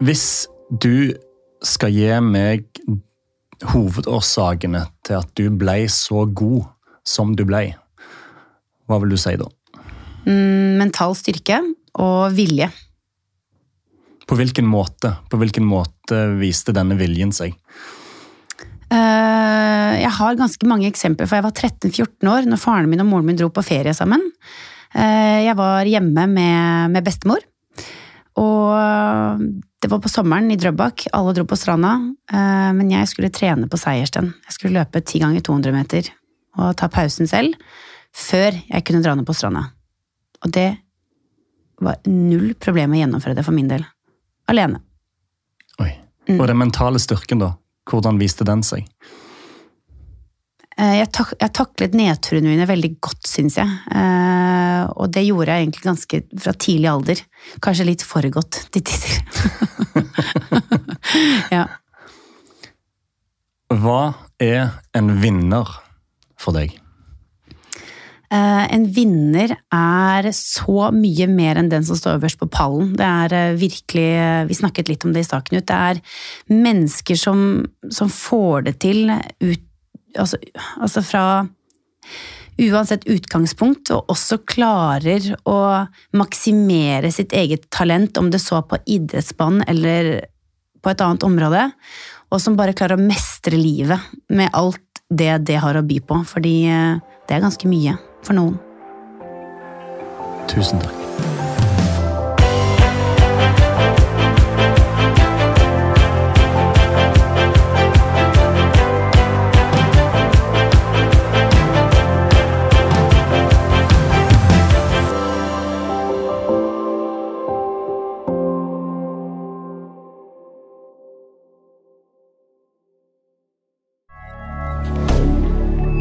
Hvis du skal gi meg hovedårsakene til at du ble så god som du ble, hva vil du si da? Mm, mental styrke og vilje. På hvilken måte, på hvilken måte viste denne viljen seg? Eh, jeg har ganske mange eksempler, for jeg var 13-14 år når faren min og moren min dro på ferie sammen. Eh, jeg var hjemme med, med bestemor. Og det var på sommeren i Drøbak, alle dro på stranda. eh, Men jeg skulle trene på Seiersten. Jeg skulle løpe 10 ganger 200 meter og ta pausen selv før jeg kunne dra ned på stranda. Og det var null problem å gjennomføre det for min del. Alene. Oi. Og den mentale styrken, da? Hvordan viste den seg? Eh, Jeg, tak jeg taklet nedturene mine veldig godt, syns jeg. Eh, og det gjorde jeg egentlig ganske fra tidlig alder. Kanskje litt for godt til tider. ja. Hva er en vinner for deg? Eh, en vinner er så mye mer enn den som står øverst på pallen. Det er virkelig Vi snakket litt om det i staken ut. Det er mennesker som, som får det til ut altså, altså fra Uansett utgangspunkt, og også klarer å maksimere sitt eget talent, om det så på idrettsbanen eller på et annet område, og som bare klarer å mestre livet med alt det det har å by på, fordi eh, det er ganske mye for noen. Tusen takk.